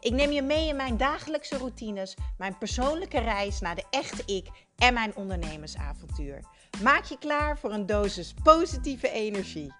Ik neem je mee in mijn dagelijkse routines, mijn persoonlijke reis naar de echte ik en mijn ondernemersavontuur. Maak je klaar voor een dosis positieve energie.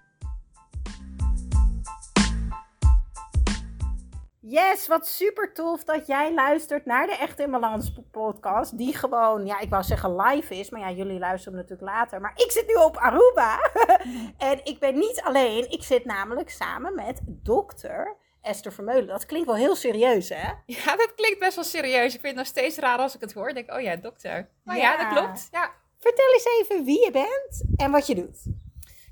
Yes, wat super tof dat jij luistert naar de Echt in Balans podcast. Die gewoon, ja, ik wou zeggen live is. Maar ja, jullie luisteren natuurlijk later. Maar ik zit nu op Aruba. en ik ben niet alleen. Ik zit namelijk samen met dokter Esther Vermeulen. Dat klinkt wel heel serieus, hè? Ja, dat klinkt best wel serieus. Ik vind het nog steeds raar als ik het hoor. Ik denk, oh ja, dokter. Maar ja, dat klopt. Ja. Vertel eens even wie je bent en wat je doet.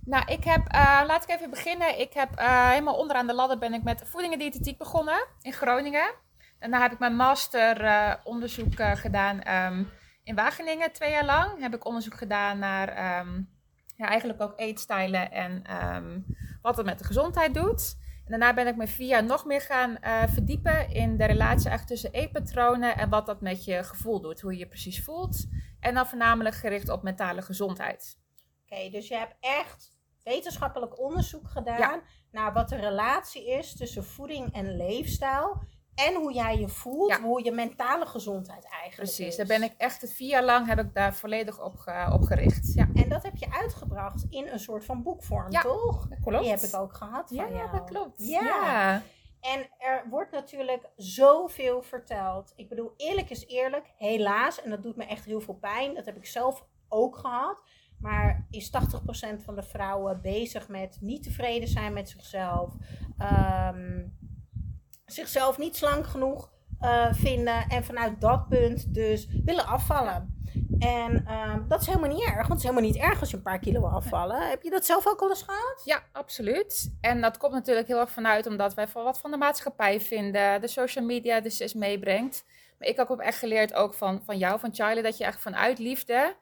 Nou, ik heb, uh, laat ik even beginnen. Ik heb uh, helemaal onderaan de ladder ben ik met voeding en diëtetiek begonnen in Groningen. Daarna heb ik mijn master uh, onderzoek gedaan um, in Wageningen, twee jaar lang. Heb ik onderzoek gedaan naar um, ja, eigenlijk ook eetstijlen en um, wat het met de gezondheid doet. Daarna ben ik me via nog meer gaan uh, verdiepen in de relatie echt tussen eetpatronen en wat dat met je gevoel doet, hoe je je precies voelt. En dan voornamelijk gericht op mentale gezondheid. Oké, dus je hebt echt wetenschappelijk onderzoek gedaan naar wat de relatie is tussen voeding en leefstijl. En hoe jij je voelt, hoe je mentale gezondheid eigenlijk Precies, daar ben ik echt vier jaar lang heb ik daar volledig op, op gericht. Ja. En dat heb je uitgebracht in een soort van boekvorm, ja, toch? Dat klopt. Die heb ik ook gehad van ja, dat klopt. Ja. ja. En er wordt natuurlijk zoveel verteld. Ik bedoel, eerlijk is eerlijk, helaas. En dat doet me echt heel veel pijn. Dat heb ik zelf ook gehad. Maar is 80% van de vrouwen bezig met niet tevreden zijn met zichzelf. Um, zichzelf niet slank genoeg uh, vinden en vanuit dat punt dus willen afvallen. En uh, dat is helemaal niet erg, want het is helemaal niet erg als je een paar kilo wil afvallen. Heb je dat zelf ook al eens gehad? Ja, absoluut. En dat komt natuurlijk heel erg vanuit omdat wij van wat van de maatschappij vinden, de social media dus is meebrengt. Maar ik heb ook echt geleerd ook van, van jou, van Charlie, dat je echt vanuit liefde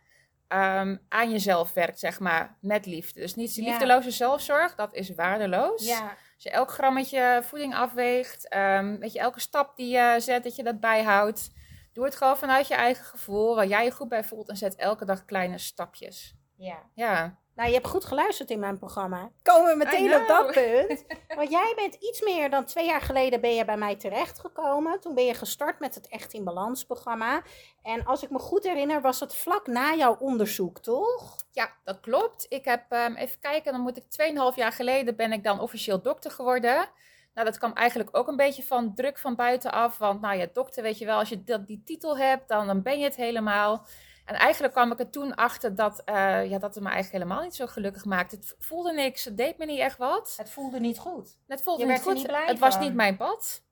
um, aan jezelf werkt, zeg maar, met liefde. Dus niet liefdeloze zelfzorg, dat is waardeloos. Ja. Als je elk grammetje voeding afweegt, um, weet je, elke stap die je zet, dat je dat bijhoudt. Doe het gewoon vanuit je eigen gevoel, waar jij je goed bij voelt. En zet elke dag kleine stapjes. Ja. Ja. Nou, je hebt goed geluisterd in mijn programma. Komen we meteen op dat punt. Want jij bent iets meer dan twee jaar geleden ben je bij mij terechtgekomen. Toen ben je gestart met het Echt in Balans programma. En als ik me goed herinner, was het vlak na jouw onderzoek, toch? Ja, dat klopt. Ik heb, um, even kijken, dan moet ik 2,5 jaar geleden ben ik dan officieel dokter geworden. Nou, dat kwam eigenlijk ook een beetje van druk van buitenaf. Want nou ja, dokter, weet je wel, als je dat, die titel hebt, dan, dan ben je het helemaal. En eigenlijk kwam ik er toen achter dat, uh, ja, dat het me eigenlijk helemaal niet zo gelukkig maakte. Het voelde niks, het deed me niet echt wat. Het voelde niet goed. Het voelde niet goed. het was niet mijn pad.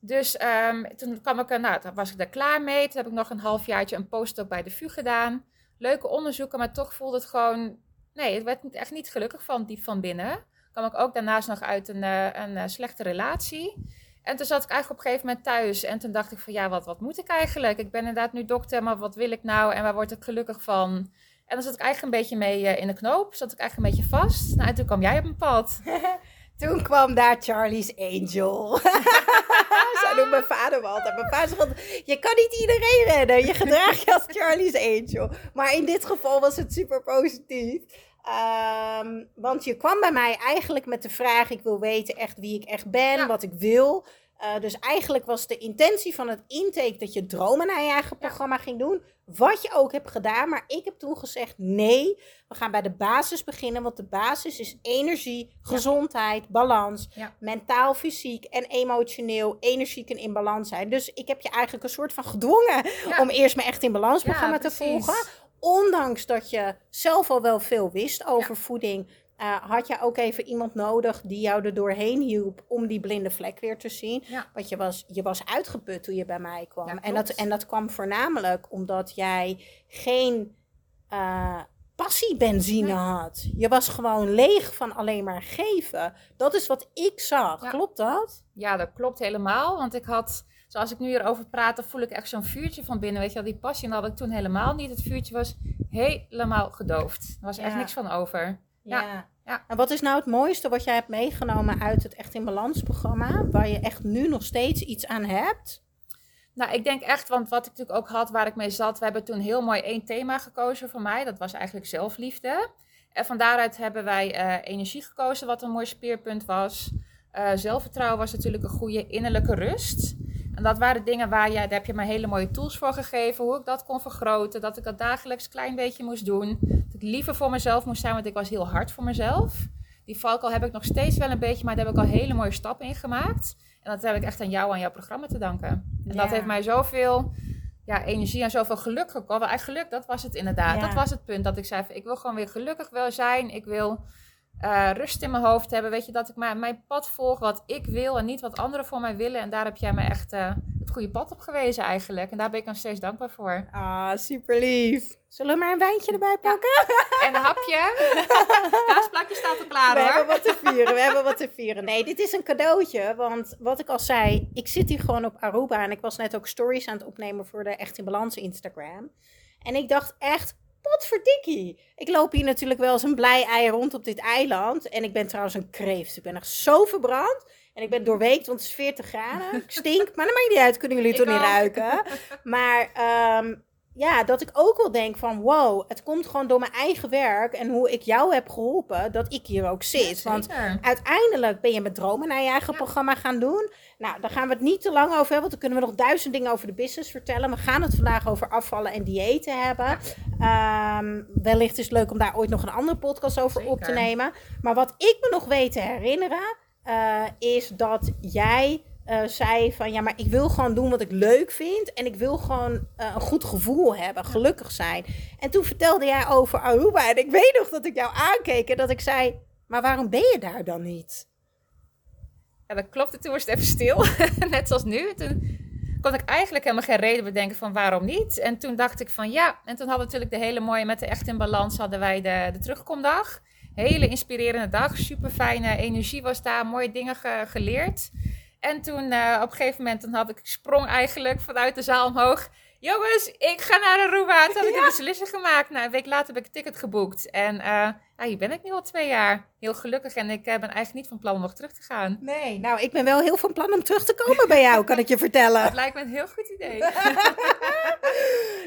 Dus um, toen kwam ik er, nou, toen was ik er klaar mee. Toen heb ik nog een halfjaartje een postdoc bij de VU gedaan. Leuke onderzoeken, maar toch voelde het gewoon... Nee, het werd echt niet gelukkig van, diep van binnen. Kwam ik ook daarnaast nog uit een, uh, een uh, slechte relatie. En toen zat ik eigenlijk op een gegeven moment thuis. En toen dacht ik van ja, wat, wat moet ik eigenlijk? Ik ben inderdaad nu dokter, maar wat wil ik nou? En waar word ik gelukkig van? En dan zat ik eigenlijk een beetje mee uh, in de knoop. Zat ik eigenlijk een beetje vast. Nou, en toen kwam jij op mijn pad. toen kwam daar Charlie's Angel. Zo noemt mijn vader me altijd. Mijn vader zegt, je kan niet iedereen redden. Je gedraagt je als Charlie's Angel. Maar in dit geval was het super positief. Um, want je kwam bij mij eigenlijk met de vraag: ik wil weten echt wie ik echt ben, ja. wat ik wil. Uh, dus eigenlijk was de intentie van het intake dat je dromen naar je eigen programma ja. ging doen. Wat je ook hebt gedaan. Maar ik heb toen gezegd: nee, we gaan bij de basis beginnen. Want de basis is energie, gezondheid, ja. balans. Mentaal, fysiek en emotioneel energiek en in balans zijn. Dus ik heb je eigenlijk een soort van gedwongen om eerst me echt in balans programma te volgen ondanks dat je zelf al wel veel wist over ja. voeding, uh, had je ook even iemand nodig die jou er doorheen hielp om die blinde vlek weer te zien. Ja. Want je was, je was uitgeput toen je bij mij kwam. Ja, en, dat, en dat kwam voornamelijk omdat jij geen uh, passiebenzine nee. had. Je was gewoon leeg van alleen maar geven. Dat is wat ik zag. Klopt dat? Ja, dat klopt helemaal. Want ik had zoals ik nu hierover praat, dan voel ik echt zo'n vuurtje van binnen. Weet je wel, die passie. Had ik toen helemaal niet. Het vuurtje was helemaal gedoofd. Er was echt niks van over. Ja, Ja. ja. En wat is nou het mooiste wat jij hebt meegenomen uit het Echt in Balans programma, waar je echt nu nog steeds iets aan hebt? Nou, ik denk echt, want wat ik natuurlijk ook had waar ik mee zat, we hebben toen heel mooi één thema gekozen voor mij. Dat was eigenlijk zelfliefde. En van daaruit hebben wij eh, energie gekozen, wat een mooi speerpunt was. Eh, zelfvertrouwen was natuurlijk een goede innerlijke rust. En dat waren dingen waar je, daar heb je me hele mooie tools voor gegeven. Hoe ik dat kon vergroten. Dat ik dat dagelijks een klein beetje moest doen. Dat ik liever voor mezelf moest zijn, want ik was heel hard voor mezelf. Die valkuil heb ik nog steeds wel een beetje, maar daar heb ik al hele mooie stappen in gemaakt. En dat heb ik echt aan jou, aan jouw programma te danken. En dat heeft mij zoveel ja, energie en zoveel geluk gekomen. Eigenlijk geluk, dat was het inderdaad. Ja. Dat was het punt dat ik zei, ik wil gewoon weer gelukkig wel zijn. Ik wil eh, rust in mijn hoofd hebben. Weet je, dat ik mijn, mijn pad volg wat ik wil en niet wat anderen voor mij willen. En daar heb jij me echt eh, het goede pad op gewezen eigenlijk. En daar ben ik nog steeds dankbaar voor. Ah, super lief. Zullen we maar een wijntje erbij pakken? En een hapje. Kaasplakje staat al klaar we hoor. hebben wat te vieren, we hebben wat te vieren. Nee, dit is een cadeautje, want wat ik al zei, ik zit hier gewoon op Aruba en ik was net ook stories aan het opnemen voor de Echt in Balans Instagram. En ik dacht echt, potverdikkie. Ik loop hier natuurlijk wel als een blij ei rond op dit eiland. En ik ben trouwens een kreeft. Ik ben echt zo verbrand. En ik ben doorweekt, want het is 40 graden. Ik stink, maar dat maakt niet uit. Kunnen jullie toch niet ruiken? Maar ehm, ja, dat ik ook wel denk van... Wow, het komt gewoon door mijn eigen werk. En hoe ik jou heb geholpen, dat ik hier ook zit. want uiteindelijk ben je met dromen naar je eigen programma gaan doen. Nou, daar gaan we het niet te lang over hebben, want dan kunnen we nog duizend dingen over de business vertellen. We gaan het vandaag over afvallen en diëten hebben. Ehm, wellicht is het leuk om daar ooit nog een andere podcast over op te nemen. Maar wat ik me nog weet te herinneren, eh, is dat jij eh, zei van ja, maar ik wil gewoon doen wat ik leuk vind. En ik wil gewoon eh, een goed gevoel hebben, gelukkig zijn. En toen vertelde jij over Aruba. En ik weet nog dat ik jou aankeek en dat ik zei, maar waarom ben je daar dan niet? Ja, dat klopte. Toen was het even stil. Net zoals nu. Toen kon ik eigenlijk helemaal geen reden bedenken van waarom niet. En toen dacht ik van ja. En toen hadden we natuurlijk de hele mooie met de Echt in Balans hadden wij de, de terugkomdag. Hele inspirerende dag. Super fijne energie was daar. Mooie dingen ge- geleerd. En toen eh, op een gegeven moment toen had ik sprong eigenlijk vanuit de zaal omhoog. Jongens, ik ga naar Aruba. Toen had ik een beslissing gemaakt. Nou, een week later heb ik een ticket geboekt. En eh, ja, hier ben ik nu al twee jaar. Heel gelukkig. En ik eh, ben eigenlijk niet van plan om nog terug te gaan. Nee, nou, ik ben wel heel van plan om terug te komen bij jou, kan ik je vertellen. Dat lijkt me een heel goed idee.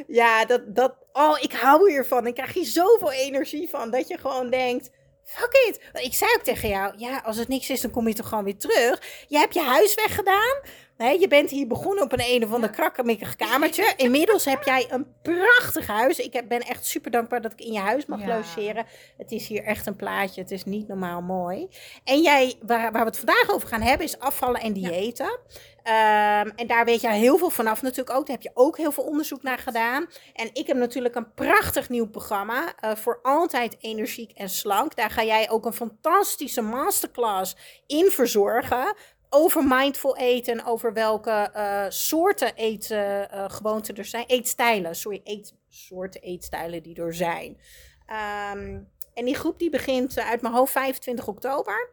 Ja, dat, dat, oh, ik hou hiervan. Ik krijg hier zoveel energie van, dat je gewoon denkt, fuck it. Ik zei ook tegen jou, ja, als het niks is, dan kom je toch gewoon weer terug. Je hebt je huis weggedaan. Nee, je bent hier begonnen op een een of ander krakkemikkig kamertje. Inmiddels heb jij een prachtig huis. Ik heb, ben echt super dankbaar dat ik in je huis mag Ja. logeren. Het is hier echt een plaatje. Het is niet normaal mooi. En jij, waar, waar we het vandaag over gaan hebben, is afvallen en diëten. Ehm, en daar weet jij heel veel vanaf natuurlijk ook. Daar heb je ook heel veel onderzoek naar gedaan. En ik heb natuurlijk een prachtig nieuw programma. eh, voor altijd energiek en slank. Daar ga jij ook een fantastische masterclass in verzorgen. Over mindful eten. en Over welke eh, soorten eetgewoonten er zijn. Eetstijlen. Sorry, eetsoorten eetstijlen die er zijn. Ehm, en die groep die begint eh, uit mijn hoofd 25 oktober.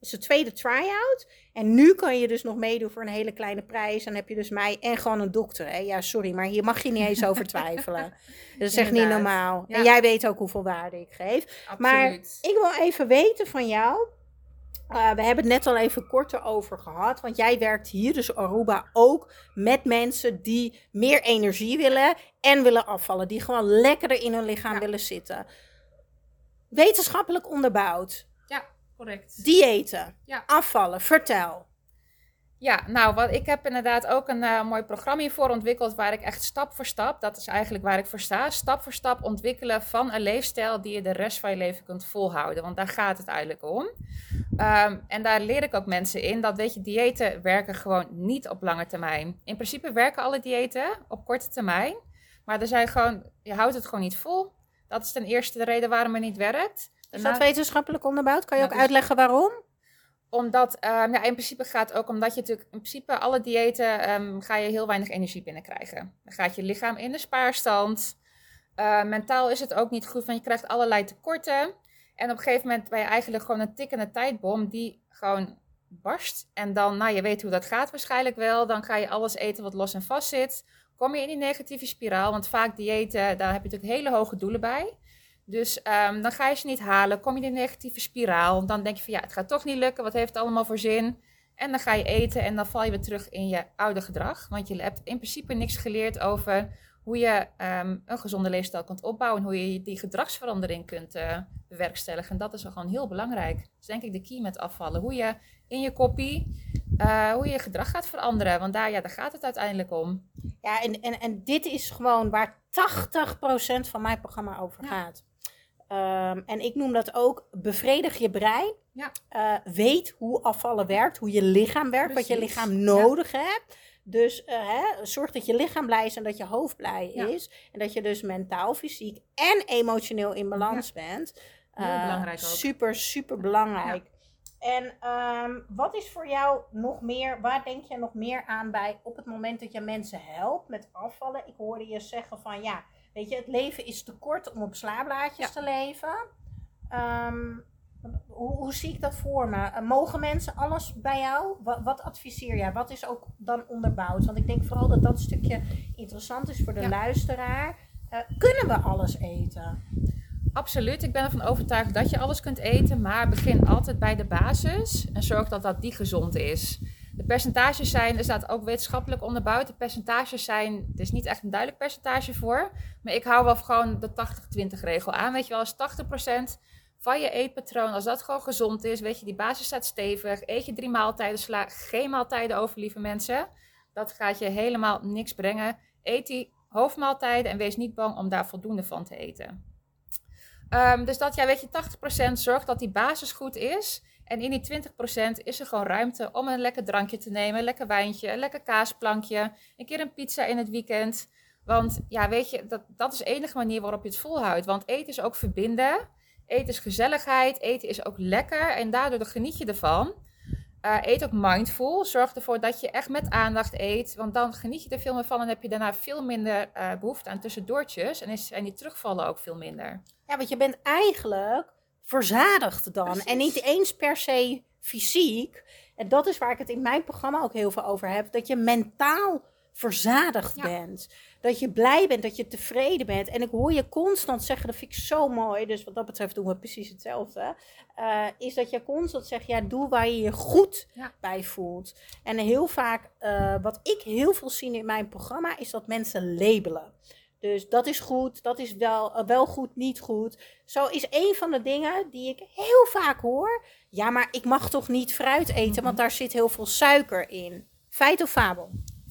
De tweede try-out. En nu kan je dus nog meedoen voor een hele kleine prijs. Dan heb je dus mij en gewoon een dokter. Hè? Ja, sorry, maar hier mag je niet eens over twijfelen. Dat is echt niet normaal. Ja. En jij weet ook hoeveel waarde ik geef. Maar ik wil even weten van jou. eh, we hebben het net al even kort erover gehad. Want jij werkt hier, dus Aruba, ook met mensen die meer energie willen en willen afvallen. Die gewoon lekkerder in hun lichaam Ja. willen zitten. Wetenschappelijk onderbouwd. Ja, correct. Diëten. Ja. Afvallen. Vertel. Ja, nou, wat, ik heb inderdaad ook een eh, mooi programma hiervoor ontwikkeld waar ik echt stap voor stap, dat is eigenlijk waar ik voor sta, stap voor stap ontwikkelen van een leefstijl die je de rest van je leven kunt volhouden. Want daar gaat het eigenlijk om. Ehm, en daar leer ik ook mensen in dat, weet je, diëten werken gewoon niet op lange termijn. In principe werken alle diëten op korte termijn, maar er zijn gewoon, je houdt het gewoon niet vol. Dat is ten eerste de reden waarom het niet werkt. Is dat wetenschappelijk onderbouwd? Kan je ook is- uitleggen waarom? omdat, ehm, ja, in principe gaat ook omdat je natuurlijk, in principe alle diëten ehm, ga je heel weinig energie binnenkrijgen. Dan gaat je lichaam in de spaarstand. Eh, mentaal is het ook niet goed, want je krijgt allerlei tekorten. En op een gegeven moment ben je eigenlijk gewoon een tikkende tijdbom die gewoon barst. En dan, nou je weet hoe dat gaat waarschijnlijk wel. Dan ga je alles eten wat los en vast zit. Kom je in die negatieve spiraal. Want vaak diëten, daar heb je natuurlijk hele hoge doelen bij. Dus ehm, dan ga je ze niet halen. Kom je in die negatieve spiraal. Dan denk je van ja, het gaat toch niet lukken. Wat heeft het allemaal voor zin? En dan ga je eten en dan val je weer terug in je oude gedrag. Want je hebt in principe niks geleerd over hoe je ehm, een gezonde leefstijl kunt opbouwen. En hoe je die gedragsverandering kunt uh, bewerkstelligen. En dat is gewoon heel belangrijk. Dat is denk ik de key met afvallen. Hoe je in je koppie, uh, hoe je je gedrag gaat veranderen. Want daar, ja, daar gaat het uiteindelijk om. Ja, en, en, en dit is gewoon waar 80% van mijn programma over gaat. Um, en ik noem dat ook bevredig je brein. Ja. Uh, weet hoe afvallen werkt, hoe je lichaam werkt, Precies. wat je lichaam nodig ja. hebt. Dus uh, hè, zorg dat je lichaam blij is en dat je hoofd blij ja. is. En dat je dus mentaal, fysiek en emotioneel in balans bent. Uh, belangrijk ook. Super, super belangrijk. En um, wat is voor jou nog meer, waar denk je nog meer aan bij op het moment dat je mensen helpt met afvallen? Ik hoorde je zeggen van ja, weet je, het leven is te kort om op slaablaadjes ja. te leven. Um, hoe, hoe, zie ik dat voor me? Uh, mogen mensen alles bij jou? Wat, wat, adviseer jij? Wat is ook dan onderbouwd? Want ik denk vooral dat dat stukje interessant is voor de ja. luisteraar. Uh, kunnen we alles eten? Absoluut, ik ben ervan overtuigd dat je alles kunt eten, maar begin altijd bij de basis en zorg dat dat die gezond is. De percentages zijn, er staat ook wetenschappelijk onderbouwd, de percentages zijn, er is niet echt een duidelijk percentage voor, maar ik hou wel gewoon de 80-20 regel aan. Weet je wel, als 80% van je eetpatroon, als dat gewoon gezond is, weet je, die basis staat stevig, eet je drie maaltijden, sla geen maaltijden over, lieve mensen. Dat gaat je helemaal niks brengen. Eet die hoofdmaaltijden en wees niet bang om daar voldoende van te eten. Um, dus dat, ja, weet je, 80% zorgt dat die basis goed is. En in die 20% is er gewoon ruimte om een lekker drankje te nemen, een lekker wijntje, een lekker kaasplankje, een keer een pizza in het weekend. Want ja, weet je, dat, dat is de enige manier waarop je het volhoudt. Want eten is ook verbinden. Eten is gezelligheid. Eten is ook lekker. En daardoor geniet je ervan. Uh, eet ook mindful. Zorg ervoor dat je echt met aandacht eet. Want dan geniet je er veel meer van. En heb je daarna veel minder uh, behoefte aan tussendoortjes. En is, die terugvallen ook veel minder. Ja, want je bent eigenlijk verzadigd dan. Precies. En niet eens per se fysiek. En dat is waar ik het in mijn programma ook heel veel over heb. Dat je mentaal verzadigd ja. bent. Dat je blij bent, dat je tevreden bent. En ik hoor je constant zeggen, dat vind ik zo mooi. Dus wat dat betreft doen we precies hetzelfde. Uh, is dat je constant zegt, ja, doe waar je je goed ja. bij voelt. En heel vaak, uh, wat ik heel veel zie in mijn programma, is dat mensen labelen. Dus dat is goed, dat is wel, uh, wel goed, niet goed. Zo is een van de dingen die ik heel vaak hoor. Ja, maar ik mag toch niet fruit eten, want daar zit heel veel suiker in. Feit of fabel?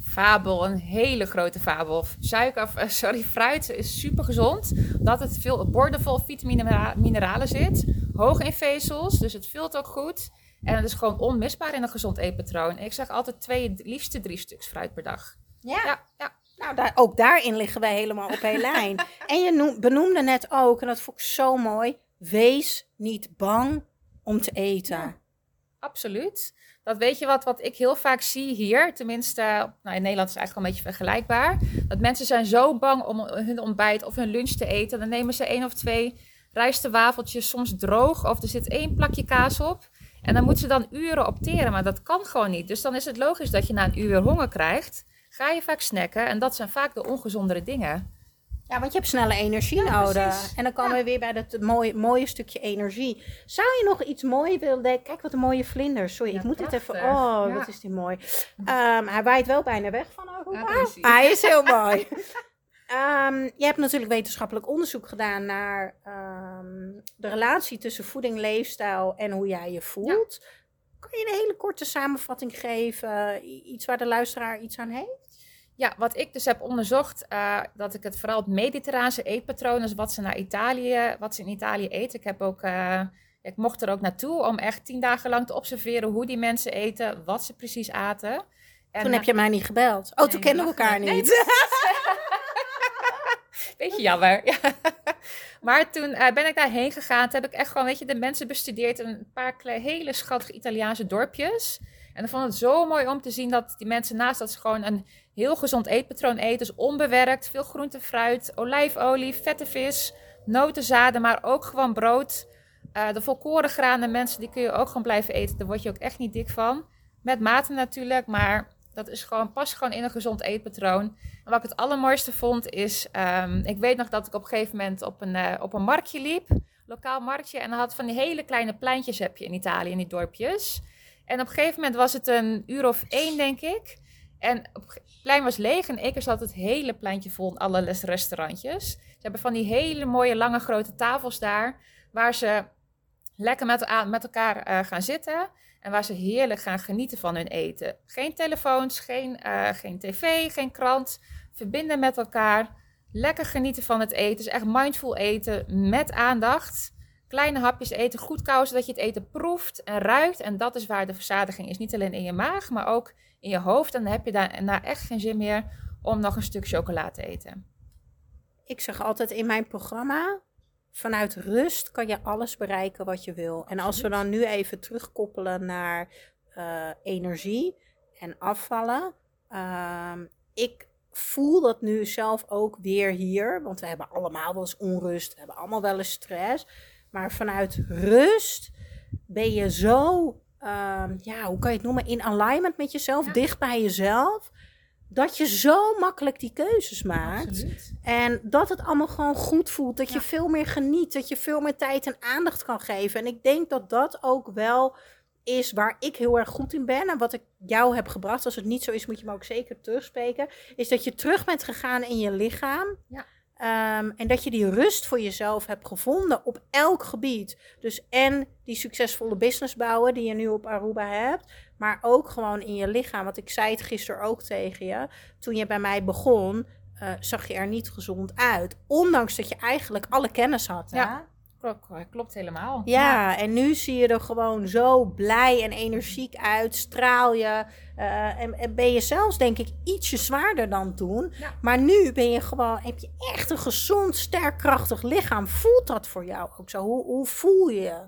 fabel, een hele grote fabel. Suiker, uh, sorry, fruit is super gezond. Dat het veel boordevol vitamine mineralen zit. Hoog in vezels, dus het vult ook goed. En het is gewoon onmisbaar in een gezond eetpatroon. Ik zeg altijd twee, liefste drie stuks fruit per dag. Ja. ja, ja. Nou, daar, ook daarin liggen wij helemaal op één lijn. En je noem, benoemde net ook, en dat vond ik zo mooi, wees niet bang om te eten. Ja, absoluut. Dat weet je wat, wat ik heel vaak zie hier, tenminste, nou in Nederland is het eigenlijk wel een beetje vergelijkbaar. Dat mensen zijn zo bang om hun ontbijt of hun lunch te eten. Dan nemen ze één of twee rijstewafeltjes, soms droog, of er zit één plakje kaas op. En dan moeten ze dan uren opteren, maar dat kan gewoon niet. Dus dan is het logisch dat je na een uur honger krijgt. Ga je vaak snacken en dat zijn vaak de ongezondere dingen. Ja, want je hebt snelle energie ja, nodig. Precies. En dan komen ja. we weer bij dat mooie, mooie stukje energie. Zou je nog iets moois willen denken? Kijk wat een mooie vlinder. Sorry, ja, ik moet prachtig. dit even... Oh, wat is die mooi. Um, hij waait wel bijna weg van Aruba. hij is heel mooi. Um, je hebt natuurlijk wetenschappelijk onderzoek gedaan naar um, de relatie tussen voeding, leefstijl en hoe jij je voelt. Kan je een hele korte samenvatting geven? Iets waar de luisteraar iets aan heeft? Ja, wat ik dus heb onderzocht, uh, dat ik het vooral het mediterrane eetpatroon, dus wat ze naar Italië, wat ze in Italië eten. Ik heb ook, uh, ik mocht er ook naartoe om echt tien dagen lang te observeren hoe die mensen eten, wat ze precies aten. En toen heb je mij niet gebeld. Oh, nee, toen kennen we elkaar niet. Beetje jammer. Ja. Maar toen uh, ben ik daarheen gegaan. Toen heb ik echt gewoon, weet je, de mensen bestudeerd in een paar hele schattige Italiaanse dorpjes. En ik vond het zo mooi om te zien dat die mensen naast dat ze gewoon een heel gezond eetpatroon eten, dus onbewerkt, veel groente, fruit, olijfolie, vette vis, notenzaden, maar ook gewoon brood, Uh, de volkoren granen mensen, die kun je ook gewoon blijven eten. Daar word je ook echt niet dik van. Met mate natuurlijk, maar dat is gewoon, past gewoon in een gezond eetpatroon. En wat ik het allermooiste vond is, um, ik weet nog dat ik op een gegeven moment op een, uh, op een marktje liep. Lokaal marktje. En dan had van die hele kleine pleintjes heb je in Italië, in die dorpjes. En op een gegeven moment was het een uur of één, denk ik. En het plein was leeg en keer zat het hele pleintje vol alle restaurantjes. Ze hebben van die hele mooie, lange, grote tafels daar, waar ze lekker met, met elkaar uh, gaan zitten. En waar ze heerlijk gaan genieten van hun eten. Geen telefoons, geen, uh, geen tv, geen krant. Verbinden met elkaar. Lekker genieten van het eten. Dus echt mindful eten met aandacht. Kleine hapjes eten, goed kouwen, zodat je het eten proeft en ruikt. En dat is waar de verzadiging is. Niet alleen in je maag, maar ook in je hoofd. En dan heb je daarna echt geen zin meer om nog een stuk chocola te eten. Ik zeg altijd in mijn programma: vanuit rust kan je alles bereiken wat je wil. En als we dan nu even terugkoppelen naar uh, energie en afvallen. Uh, ik voel dat nu zelf ook weer hier. Want we hebben allemaal wel eens onrust. We hebben allemaal wel eens stress. Maar vanuit rust ben je zo, uh, ja, hoe kan je het noemen? In alignment met jezelf, dicht bij jezelf dat je zo makkelijk die keuzes maakt. Absoluut. En dat het allemaal gewoon goed voelt. Dat je veel meer geniet. Dat je veel meer tijd en aandacht kan geven. En ik denk dat dat ook wel is waar ik heel erg goed in ben. En wat ik jou heb gebracht. Als het niet zo is, moet je me ook zeker terugspreken. Is dat je terug bent gegaan in je lichaam. Ja. Um, en dat je die rust voor jezelf hebt gevonden op elk gebied. Dus en die succesvolle business bouwen die je nu op Aruba hebt. Maar ook gewoon in je lichaam. Want ik zei het gisteren ook tegen je. Toen je bij mij begon, uh, zag je er niet gezond uit. Ondanks dat je eigenlijk alle kennis had. Ja. Klopt, klopt helemaal. Ja, en nu zie je er gewoon zo blij en energiek uit. Straal je. Uh, en, en, ben je zelfs, denk ik, ietsje zwaarder dan toen. Ja. Maar nu ben je gewoon, heb je echt een gezond, sterk, krachtig lichaam. Voelt dat voor jou ook zo? Hoe, hoe voel je?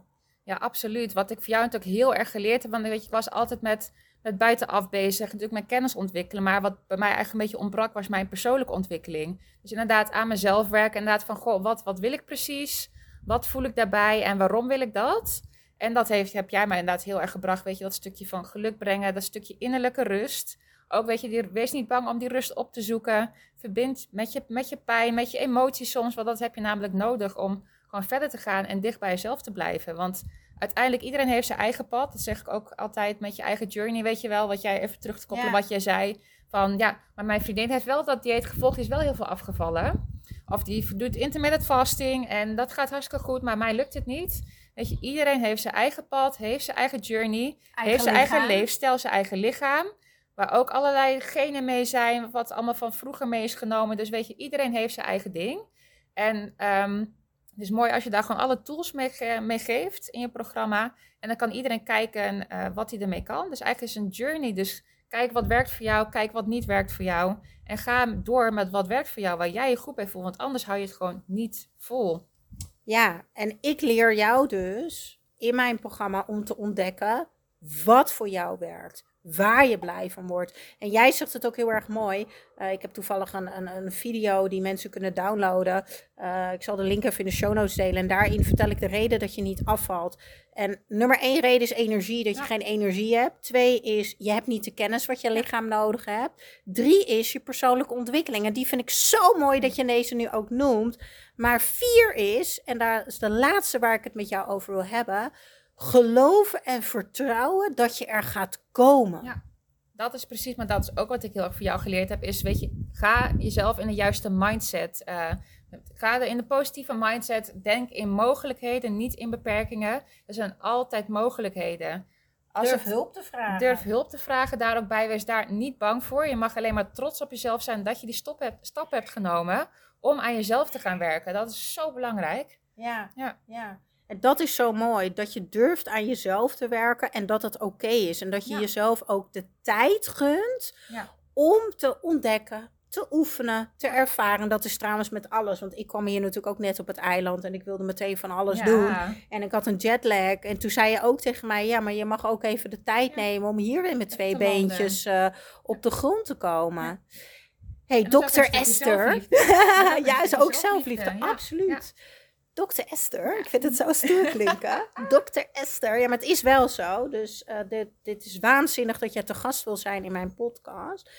Ja, absoluut. Wat ik voor jou natuurlijk heel erg geleerd heb. Want weet je, ik was altijd met, met buitenaf bezig. Natuurlijk met kennis ontwikkelen. Maar wat bij mij eigenlijk een beetje ontbrak, was mijn persoonlijke ontwikkeling. Dus inderdaad aan mezelf werken. Inderdaad van, goh, wat, wat wil ik precies? Wat voel ik daarbij en waarom wil ik dat? En dat heeft, heb jij mij inderdaad heel erg gebracht. Weet je, dat stukje van geluk brengen. Dat stukje innerlijke rust. Ook weet je, die, wees niet bang om die rust op te zoeken. Verbind met je, met je pijn, met je emoties soms. Want dat heb je namelijk nodig om gewoon verder te gaan en dicht bij jezelf te blijven. Want uiteindelijk, iedereen heeft zijn eigen pad. Dat zeg ik ook altijd met je eigen journey, weet je wel. Wat jij even terug te koppelen, wat jij zei. Van ja, maar mijn vriendin heeft wel dat dieet gevolgd, die is wel heel veel afgevallen. Of die doet intermittent fasting en dat gaat hartstikke goed, maar mij lukt het niet. Weet je, iedereen heeft zijn eigen pad, heeft zijn eigen journey, heeft zijn eigen leefstijl, zijn eigen lichaam. Waar ook allerlei genen mee zijn, wat allemaal van vroeger mee is genomen. Dus weet je, iedereen heeft zijn eigen ding. En um, het is mooi als je daar gewoon alle tools mee, mee geeft in je programma. En dan kan iedereen kijken uh, wat hij ermee kan. Dus eigenlijk is het een journey. Dus kijk wat werkt voor jou, kijk wat niet werkt voor jou. En ga door met wat werkt voor jou, waar jij je goed bij voelt. Want anders hou je het gewoon niet vol. Ja, en ik leer jou dus in mijn programma om te ontdekken wat voor jou werkt waar je blij van wordt. En jij zegt het ook heel erg mooi. Uh, ik heb toevallig een, een, een, video die mensen kunnen downloaden. Uh, ik zal de link even in de show notes delen. En daarin vertel ik de reden dat je niet afvalt. En nummer één reden is energie, dat je geen energie hebt. Twee is, je hebt niet de kennis wat je lichaam nodig hebt. Drie is je persoonlijke ontwikkeling. En die vind ik zo mooi dat je deze nu ook noemt. Maar vier is, en daar is de laatste waar ik het met jou over wil hebben geloven en vertrouwen dat je er gaat komen. Ja, dat is precies, maar dat is ook wat ik heel erg voor jou geleerd heb. Is, weet je, ga jezelf in de juiste mindset. Uh, ga er in de positieve mindset. Denk in mogelijkheden, niet in beperkingen. Er zijn altijd mogelijkheden. Als durf hulp te vragen. Durf hulp te vragen, daar ook bij. Wees daar niet bang voor. Je mag alleen maar trots op jezelf zijn dat je die stop hebt, stap hebt genomen om aan jezelf te gaan werken. Dat is zo belangrijk. Ja, ja. ja. En dat is zo mooi, dat je durft aan jezelf te werken en dat het oké is. En dat je jezelf ook de tijd gunt ja. om te ontdekken, te oefenen, te ervaren. Dat is trouwens met alles. Want ik kwam hier natuurlijk ook net op het eiland en ik wilde meteen van alles doen. En ik had een jetlag. En toen zei je ook tegen mij: ja, maar je mag ook even de tijd nemen om hier weer met twee beentjes uh, op de grond te komen. Hey, dokter Esther. ja, is ook zelfliefde, absoluut. Dokter Esther, ik vind het zo stoer klinken. Dokter Esther, ja, maar het is wel zo. Dus uh, dit, dit is waanzinnig dat jij te gast wil zijn in mijn podcast.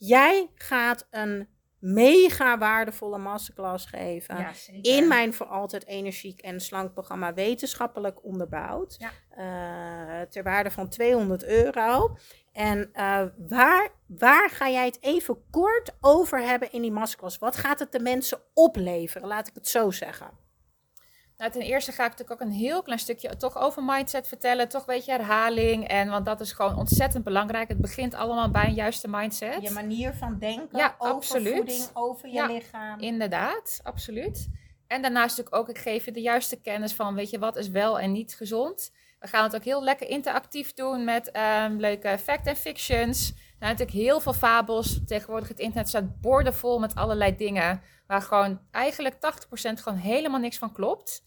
Jij gaat een mega waardevolle masterclass geven. Ja, in mijn voor altijd energiek en slank programma wetenschappelijk onderbouwd. Ja. Uh, ter waarde van 200 euro. En uh, waar, waar ga jij het even kort over hebben in die masterclass? Wat gaat het de mensen opleveren? Laat ik het zo zeggen. Nou, ten eerste ga ik natuurlijk ook een heel klein stukje toch over mindset vertellen. Toch een beetje herhaling. En, want dat is gewoon ontzettend belangrijk. Het begint allemaal bij een juiste mindset. Je manier van denken ja, over absoluut. voeding, over je Ja, lichaam. Inderdaad, absoluut. En daarnaast natuurlijk ook, ik geef je de juiste kennis van, weet je, wat is wel en niet gezond. We gaan het ook heel lekker interactief doen met ehm, leuke fact en fictions. Nou, natuurlijk heel veel fabels. Tegenwoordig het internet staat boordevol met allerlei dingen. Waar gewoon eigenlijk 80% gewoon helemaal niks van klopt.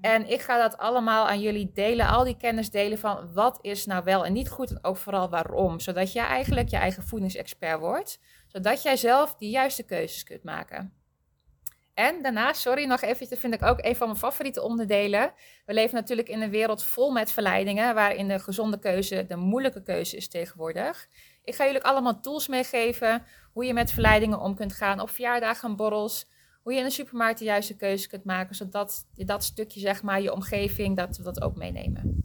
En ik ga dat allemaal aan jullie delen, al die kennis delen van wat is nou wel en niet goed en ook vooral waarom. Zodat jij eigenlijk je eigen voedingsexpert wordt. Zodat jij zelf die juiste keuzes kunt maken. En daarnaast, sorry, nog even, vind ik ook een van mijn favoriete onderdelen. We leven natuurlijk in een wereld vol met verleidingen, waarin de gezonde keuze de moeilijke keuze is tegenwoordig. Ik ga jullie allemaal tools meegeven hoe je met verleidingen om kunt gaan op verjaardagen en borrels. Hoe je in de supermarkt de juiste keuze kunt maken, zodat dat stukje, zeg maar, je omgeving, dat we dat ook meenemen.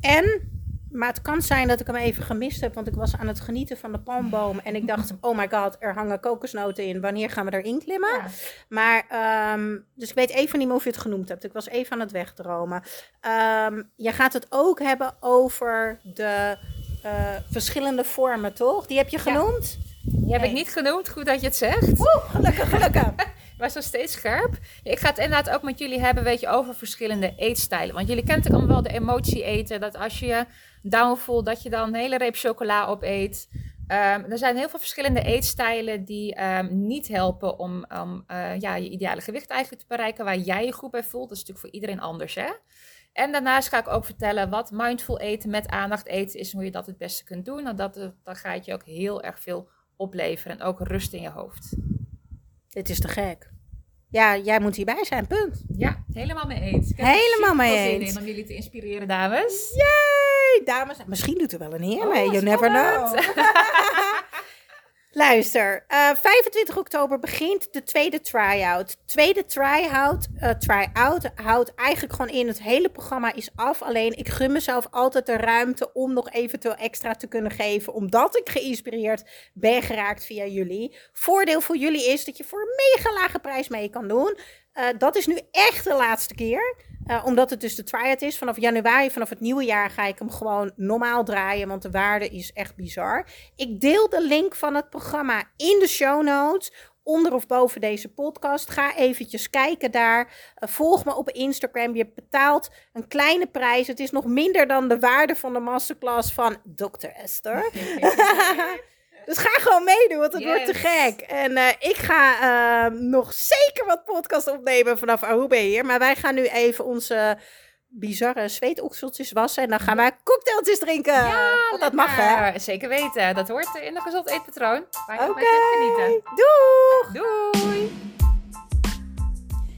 En, maar het kan zijn dat ik hem even gemist heb, want ik was aan het genieten van de palmboom. En ik dacht, oh my god, er hangen kokosnoten in. Wanneer gaan we erin klimmen? Ja. Maar, ehm, dus ik weet even niet meer of je het genoemd hebt. Ik was even aan het wegdromen. Ehm je gaat het ook hebben over de eh, verschillende vormen, toch? Die heb je genoemd? Die heb Nee. ik niet genoemd, goed dat je het zegt. Oeh, gelukkig, gelukkig. Maar zo steeds scherp. Ik ga het inderdaad ook met jullie hebben, weet je, over verschillende eetstijlen. Want jullie kennen natuurlijk allemaal wel de emotie eten. Dat als je je down voelt, dat je dan een hele reep chocola opeet. Ehm, er zijn heel veel verschillende eetstijlen die ehm, niet helpen om, eh, ja, je ideale gewicht eigenlijk te bereiken. Waar jij je goed bij voelt. Dat is natuurlijk voor iedereen anders, hè? En daarnaast ga ik ook vertellen wat mindful eten met aandacht eten is. En hoe je dat het beste kunt doen. En dat, eh, dan ga het je ook heel erg veel opleveren. En ook rust in je hoofd. Dit is te gek. Ja, jij moet hierbij zijn, punt. Ja, helemaal mee eens. Ik heb Helemaal mee eens. in om jullie te inspireren, dames. Yay, dames. Misschien doet er wel een heer Oh, mee. You never know. Luister, eh, 25 oktober begint de tweede try-out. Tweede try-out, eh, try-out houdt eigenlijk gewoon in. Het hele programma is af. Alleen ik gun mezelf altijd de ruimte om nog eventueel extra te kunnen geven. Omdat ik geïnspireerd ben geraakt via jullie. Voordeel voor jullie is dat je voor een mega lage prijs mee kan doen. Eh, dat is nu echt de laatste keer. Eh, omdat het dus de try-out is. Vanaf januari, vanaf het nieuwe jaar, ga ik hem gewoon normaal draaien. Want de waarde is echt bizar. Ik deel de link van het programma in de show notes. Onder of boven deze podcast. Ga eventjes kijken daar. Eh, volg me op Instagram. Je betaalt een kleine prijs. Het is nog minder dan de waarde van de masterclass van Dr. Esther. Dus ga gewoon meedoen, want het wordt te gek. En eh, ik ga eh, nog zeker wat podcast opnemen vanaf Aruba hier. Maar wij gaan nu even onze bizarre zweetokseltjes wassen. En dan gaan wij cocktailtjes drinken. want dat mag, hè? Zeker weten. Dat hoort in een gezond eetpatroon. Oké, genieten. doeg! Doei!